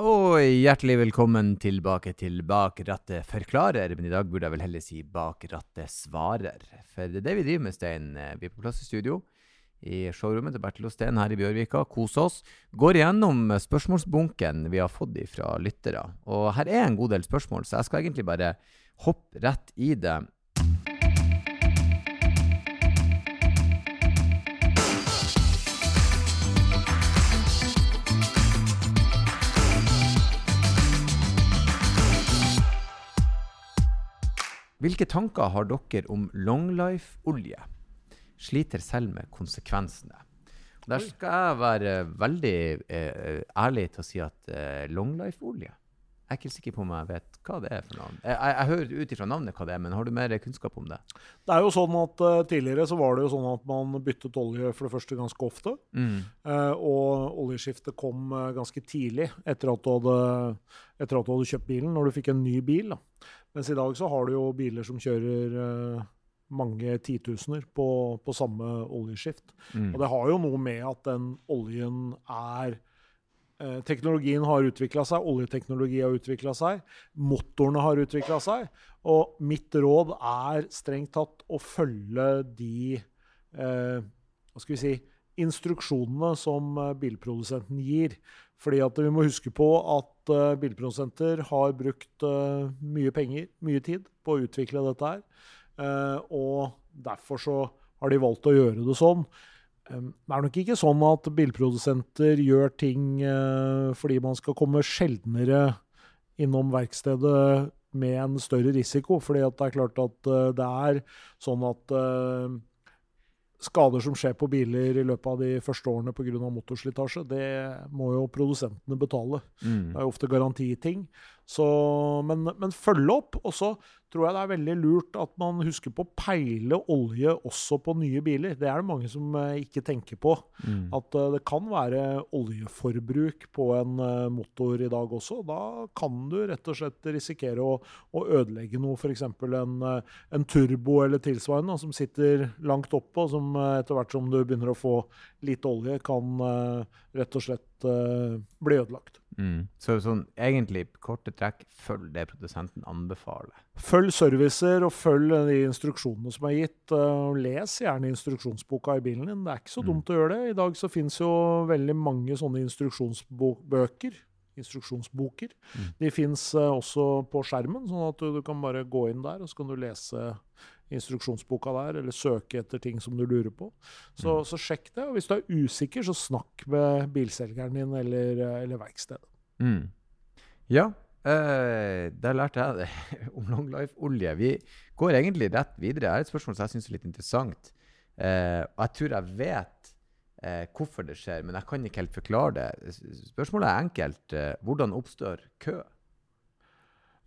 Og hjertelig velkommen tilbake til Bak rattet forklarer, men i dag burde jeg vel heller si Bak rattet svarer. For det er det vi driver med, Stein. Vi er på plass i studio i showrommet til Bertil og Steen her i Bjørvika. Kose oss. Går igjennom spørsmålsbunken vi har fått fra lyttere. Og her er en god del spørsmål, så jeg skal egentlig bare hoppe rett i det. Hvilke tanker har dere om longlife-olje? Sliter selv med konsekvensene. Der skal jeg være veldig eh, ærlig til å si at eh, longlife-olje Jeg er ikke sikker på om jeg vet hva det er for navn. Jeg, jeg, jeg hører ut ifra navnet hva det er, men har du mer kunnskap om det? Det er jo sånn at uh, Tidligere så var det jo sånn at man byttet olje for det første ganske ofte. Mm. Uh, og oljeskiftet kom uh, ganske tidlig etter at, hadde, etter at, du hadde, kjøpt bilen, når du fikk en ny bil. Da. Mens i dag så har du jo biler som kjører uh, mange titusener på, på samme oljeskift. Mm. Og det har jo noe med at den oljen er uh, Teknologien har utvikla seg, oljeteknologi har utvikla seg, motorene har utvikla seg. Og mitt råd er strengt tatt å følge de eh, Hva skal vi si instruksjonene som bilprodusenten gir. Fordi at vi må huske på at uh, bilprodusenter har brukt uh, mye penger, mye tid, på å utvikle dette her. Uh, og derfor så har de valgt å gjøre det sånn. Um, det er nok ikke sånn at bilprodusenter gjør ting fordi man skal komme sjeldnere innom verkstedet med en større risiko. fordi det er klart at det er sånn at skader som skjer på biler i løpet av de første årene pga. motorslitasje, det må jo produsentene betale. Mm. Det er jo ofte garantiting. Så, men, men følge opp. Og så tror jeg det er veldig lurt at man husker på å peile olje også på nye biler. Det er det mange som uh, ikke tenker på. Mm. At uh, det kan være oljeforbruk på en uh, motor i dag også. Da kan du rett og slett risikere å, å ødelegge noe, f.eks. En, en turbo eller tilsvarende som sitter langt oppe, og som etter hvert som du begynner å få lite olje, kan rett og slett bli ødelagt. Mm. Så sånn, egentlig, korte trekk, følg det produsenten anbefaler. Følg servicer og følg de instruksjonene som er gitt. Uh, les gjerne instruksjonsboka i bilen din. Det er ikke så mm. dumt å gjøre det. I dag så fins jo veldig mange sånne instruksjonsbøker. Instruksjonsboker. Mm. De fins uh, også på skjermen, sånn at du, kan bare gå inn der og så kan du lese instruksjonsboka der, eller søke etter ting som du lurer på. Så, mm. så sjekk det. Og hvis du er usikker, så snakk med bilselgeren din eller, eller verkstedet. Mm. Ja, Uh, der lærte jeg det om Long Life-olje. Vi går egentlig rett videre. Det er et spørsmål som jeg syns er litt interessant. Uh, og jeg tror jeg vet eh, hvorfor det skjer, men jeg kan ikke helt forklare det. Spørsmålet er enkelt. Eh, hvordan oppstår kø?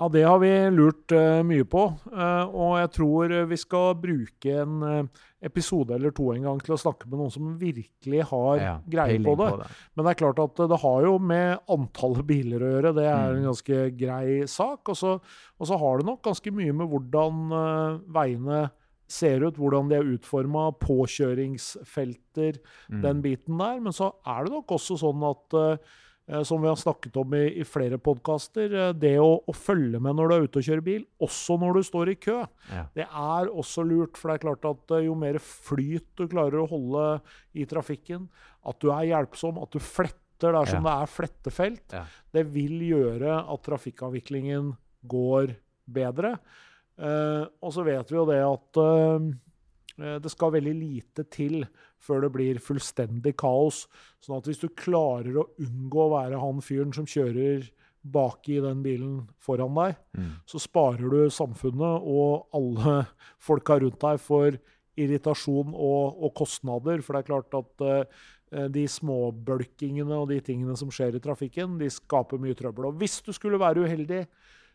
Ja, det har vi lurt uh, mye på. Uh, og jeg tror vi skal bruke en uh, episode eller to en gang til å snakke med noen som virkelig har ja, greie på det. på det. Men det er klart at det har jo med antallet biler å gjøre. Det er mm. en ganske grei sak. Og så, og så, har det nok ganske mye med hvordan veiene ser ut, hvordan de er utforma, påkjøringsfelter, mm. den biten der. Men så er det nok også sånn at Eh, som vi har snakket om i, i flere podkaster. Eh, det å, å, følge med når du er ute og kjører bil, også når du står i kø, ja. det er også lurt. For det er klart at eh, jo mer flyt du klarer å holde i trafikken, at du er hjelpsom, at du fletter der som ja. det er flettefelt, ja. det vil gjøre at trafikkavviklingen går bedre. Eh, og så vet vi jo det at uh, det skal veldig lite til før det blir fullstendig kaos. Sånn at hvis du klarer å unngå å være han fyren som kjører baki den bilen foran deg, mm. så sparer du samfunnet og alle folka rundt deg for irritasjon og, og kostnader. For det er klart at uh, de småbølkingene og de tingene som skjer i trafikken, de skaper mye trøbbel. Og hvis du skulle være uheldig,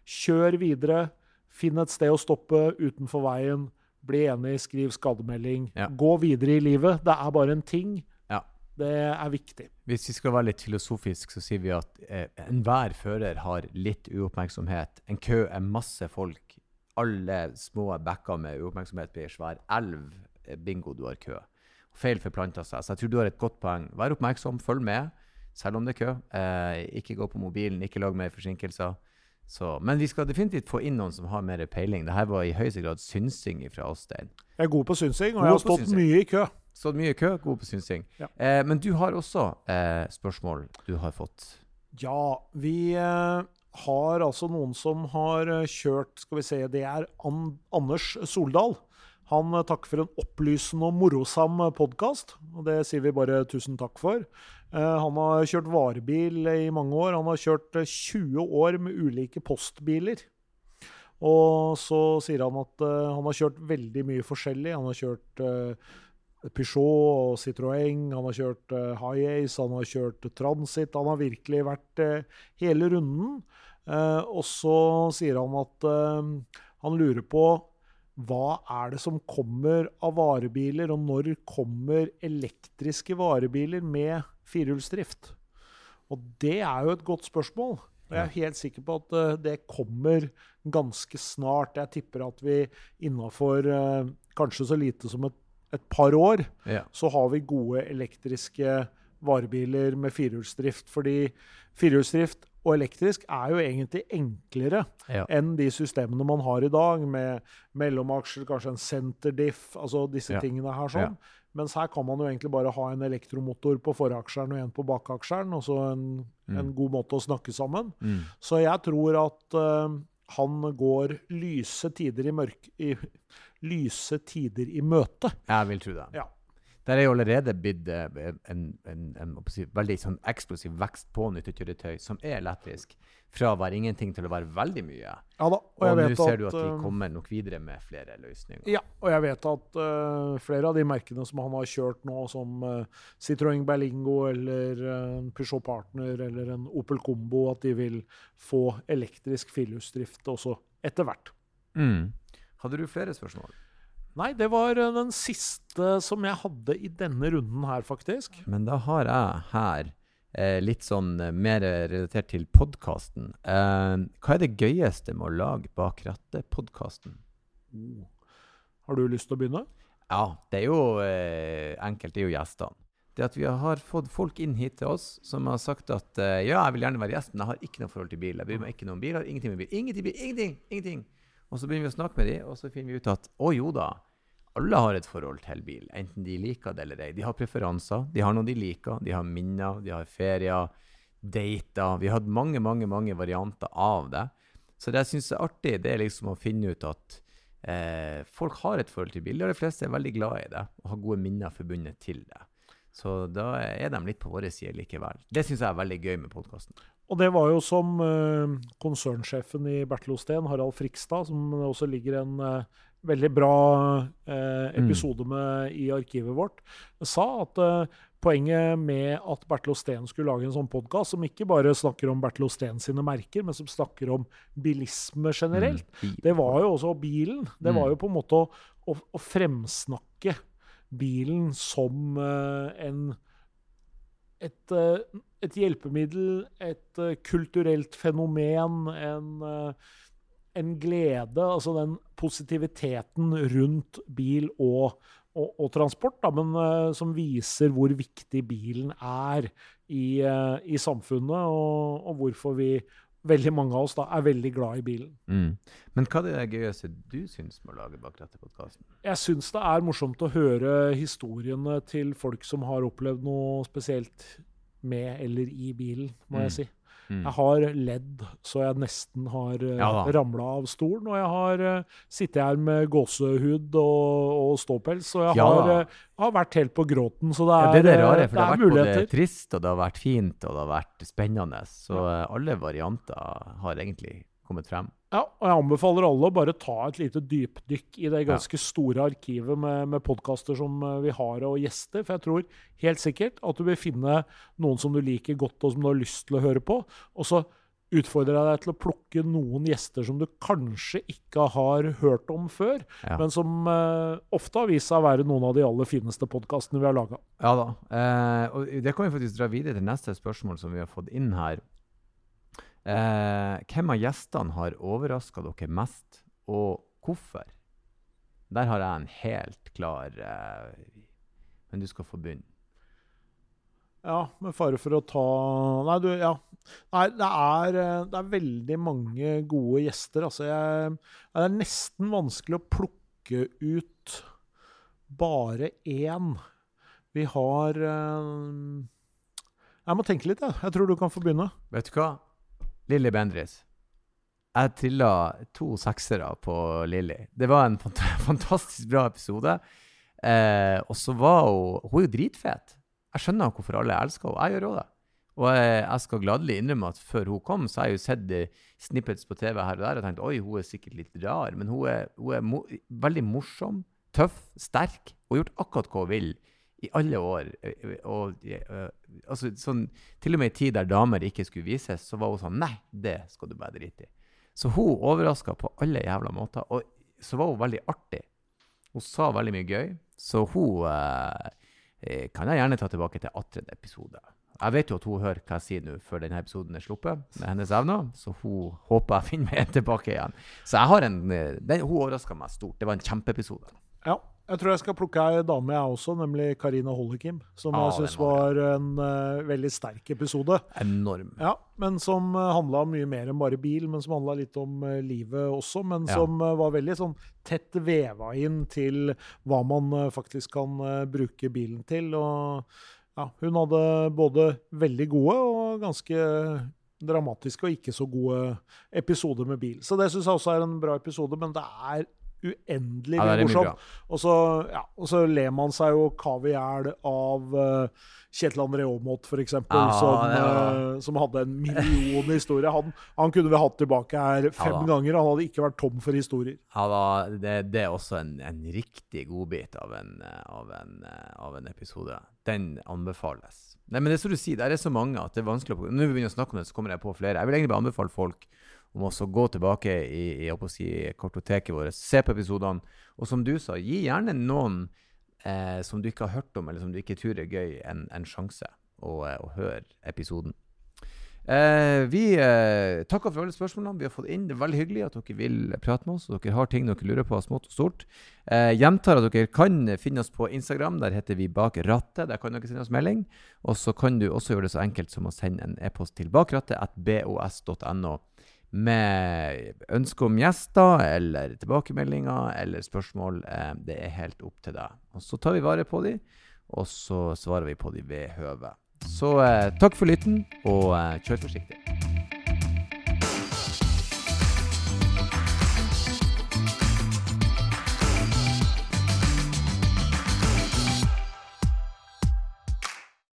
kjør videre. Finn et sted å stoppe utenfor veien. Bli enig, skriv skademelding. Ja. Gå videre i livet. Det er bare en ting. Ja. Det er viktig. Hvis vi skal være litt filosofisk, så sier vi at eh, enhver fører har litt uoppmerksomhet. En kø er masse folk. Alle små bekker med uoppmerksomhet blir svær elv. Eh, bingo, du har kø. Feil forplanter seg. Så jeg tror du har et godt poeng. Vær oppmerksom, følg med. selv om det er kø. Eh, ikke gå på mobilen, ikke lag mer forsinkelser. Så, men vi skal definitivt få inn noen som har mer peiling. Dette var i høyeste grad synsing fra oss, Stein. Jeg er god på synsing, og god jeg har stått mye i kø. Stått mye i kø, god på synsing. Ja. Eh, men du har også eh, spørsmål du har fått. Ja, vi eh, har altså noen som har eh, kjørt Skal vi se, det er An Anders Soldal. Han eh, takker for en opplysende og morosam podkast, og det sier vi bare tusen takk for. Eh, han har kjørt varebil i mange år. Han har kjørt 20 eh, år med ulike postbiler. Og så sier han at han har kjørt veldig mye forskjellig. Han har kjørt Peugeot og Citroën, han har kjørt High Hi-Ace, han har kjørt Transit. Han har virkelig vært hele runden. og så sier han at han lurer på hva er det som kommer av varebiler, og når kommer elektriske varebiler med firehjulsdrift? Og det er jo et godt spørsmål. Og jeg er helt sikker på at uh, det kommer ganske snart. Jeg tipper at vi innafor uh, kanskje så lite som et, et par år, ja. så har vi gode elektriske varebiler med firehjulsdrift. Fordi firehjulsdrift og elektrisk er jo egentlig enklere ja. enn de systemene man har i dag, med mellomaksjer, kanskje en senterdiff, altså disse ja. tingene her sånn. Ja. Mens her kan man jo egentlig bare ha en elektromotor på foraksjeren og en på bakaksjeren, og så en, mm. en, god måte å snakke sammen. Mm. Så jeg tror at uh, han går lyse tider i mørk... I, lyse tider i møte. Jeg vil tro det. Ja. Der er jo allerede blitt eh, en, en, en, veldig sånn eksplosiv vekst på nyttekjøretøy som er elektrisk, fra å være ingenting til å være veldig mye. Ja da, og, og nå ser du at de eh, kommer nok videre med flere løsninger. Ja, og jeg vet at uh, flere av de merkene som han har kjørt nå, som uh, Citroën Berlingo eller uh, Peugeot Partner eller en Opel Combo, at de vil få elektrisk firehjulsdrift også etter hvert. Mm. Hadde du flere spørsmål? Nei, det var eh, den siste som jeg hadde i denne runden her, faktisk. Men da har jeg her eh, litt sånn eh, mer relatert til podkasten. Eh, hva er det gøyeste med å lage Bak rattet-podkasten? Oh. Har du lyst til å begynne? Ja, det er jo eh, enkelt. Det er jo gjestene. Det at vi har fått folk inn hit til oss som har sagt at eh, ja, jeg vil gjerne være gjest, men jeg har ikke noe forhold til bil. Jeg bryr meg ikke noe om bil. Jeg har ingenting med bil. Ingenting, ingenting, ingenting. Og så begynner vi å snakke med dem, og så finner vi ut at å jo da, alle har et forhold til bil, enten de liker det eller ei. De har preferanser, de har noe de liker, de har minner, de har ferier, dater. Vi har hatt mange, mange, mange varianter av det. Så det jeg syns er artig, det er liksom å finne ut at eh, folk har et forhold til bil. Og de fleste er veldig glad i det og har gode minner forbundet til det. Så da er de litt på vår side likevel. Det syns jeg er veldig gøy med podkasten. Og det var jo som uh, konsernsjefen i Bertel Osten, Harald Frikstad, som også ligger en uh, veldig bra episode mm. med i arkivet vårt, sa at poenget med at Bertil Osten skulle lage en sånn podkast, som ikke bare snakker om Bertil Osten sine merker, men som snakker om bilisme generelt, mm. det var jo også bilen. Det var mm. jo på en måte å, å, å fremsnakke bilen som en et, eh, et, hjelpemiddel, et eh, kulturelt fenomen, en, eh, en, glede. Altså den positiviteten rundt bil og, og, og transport, da, men som viser hvor viktig bilen er i, i samfunnet, og, og, hvorfor vi veldig mange av oss da, er veldig glad i bilen. Mm. Men hva er det gøyeste du syns med å lage bak dette podkasten? Jeg syns det er morsomt å høre historiene til folk som har opplevd noe spesielt med eller i bilen, må mm. jeg si. Mm. Jeg har ledd så jeg nesten har uh, ja, ramla av stolen. Og jeg har uh, sittet her med gåsehud og, og ståpels, og jeg ja, har, uh, har, vært helt på gråten. Så det er, ja, det er det rare, for det, det har vært muligheter. både trist, og det har vært fint, og det har vært spennende. Så alle varianter har egentlig kommet frem. Ja, og jeg anbefaler alle å bare ta et lite dypdykk i det ganske ja. store arkivet med, med podkaster som eh, vi har, og gjester. For jeg tror helt sikkert at du vil finne noen som du liker godt, og som du har lyst til å høre på. Og så utfordrer jeg deg til å plukke noen gjester som du kanskje ikke har hørt om før, ja. men som uh, ofte har vist seg å være noen av de aller fineste podkastene vi har laga. Ja da. Eh, og det kan vi faktisk dra videre til neste spørsmål som vi har fått inn her. Eh, hvem av gjestene har overraska dere mest, og hvorfor? Der har jeg en helt klar eh, Men du skal få begynne. Ja, med fare for å ta Nei, du, ja. Nei, det er, det er veldig mange gode gjester. Altså, jeg, det er nesten vanskelig å plukke ut bare én. Vi har Jeg må tenke litt, jeg. Jeg tror du kan få begynne. Vet du hva? Lilly Bendriss. Jeg trilla to seksere på Lilly. Det var en fant fantastisk bra episode. Eh, og så var hun Hun er jo dritfet. Jeg skjønner hvorfor alle elsker henne. Jeg gjør òg det. Og jeg, jeg, skal gladelig innrømme at før hun kom, så har jeg jo sett snippets på TV her og der og tenkt oi, hun er sikkert litt rar. Men hun er, hun er mo veldig morsom, tøff, sterk og gjort akkurat hva hun vil i alle år. Og, altså, sånn, til og med i tid der damer ikke skulle vises, så var hun sånn Nei, det skal du bare drite i. Så hun overraska på alle jævla måter. Og så var hun veldig artig. Hun sa veldig mye gøy. Så hun eh, eh kan jeg gjerne ta tilbake til 18. episode. Jeg vet jo at hun hører hva jeg sier nå før denne episoden er sluppet, med hennes evner, så hun håper jeg finner meg tilbake igjen. Så jeg har en, eh, den, hun overraska meg stort. Det var en kjempeepisode. Ja, jeg tror jeg skal plukke ei dame, jeg også, nemlig Karina Hollekim. Som ah, jeg syns var en uh, veldig sterk episode. Enorm. Ja, Men som uh, handla om mye mer enn bare bil, men som handla litt om uh, livet også. Men ja. som uh, var veldig sånn tett veva inn til hva man faktisk kan bruke bilen til. Og ja, hun hadde både veldig gode og ganske dramatiske og ikke så gode episoder med bil. Så det syns jeg også er en bra episode, men det er uendelig ja, morsom. Og så, ja, og så ler man seg jo kav i hjel av uh, Kjetil André Aamodt, f.eks., ja, som, uh, som hadde en million historier. Han, han, kunne vi hatt tilbake her fem ja, ganger. Han hadde ikke vært tom for historier. Ja, det, det, er også en, en riktig godbit av en, av, en, av en episode. Den anbefales. Nei, men det er som du sier, det er så mange at det er vanskelig å Nå vi begynner å snakke om det, så kommer jeg på flere. Jeg vil egentlig bare anbefale folk om også gå tilbake i, i si, kartoteket vårt, se på episodene. Og som du sa, gi gjerne noen eh, som du ikke har hørt om, eller som du ikke tror er gøy, en, en sjanse å, eh, å høre episoden. Eh, vi eh, takker for alle spørsmålene vi har fått inn. Det er veldig hyggelig at dere vil prate med oss. og dere har ting dere lurer på, smått og stort. Eh, gjentar at dere kan finne oss på Instagram. Der heter vi Bak rattet. Der kan dere sende oss melding. Og så kan du også gjøre det så enkelt som å sende en e-post til bakrattet.bos.no med ønske om gjester eller tilbakemeldinger eller spørsmål. Eh, det er helt opp til deg. Og Så tar vi vare på dem, og så svarer vi på dem ved høve. Så eh, takk for lytten, og eh, kjør forsiktig.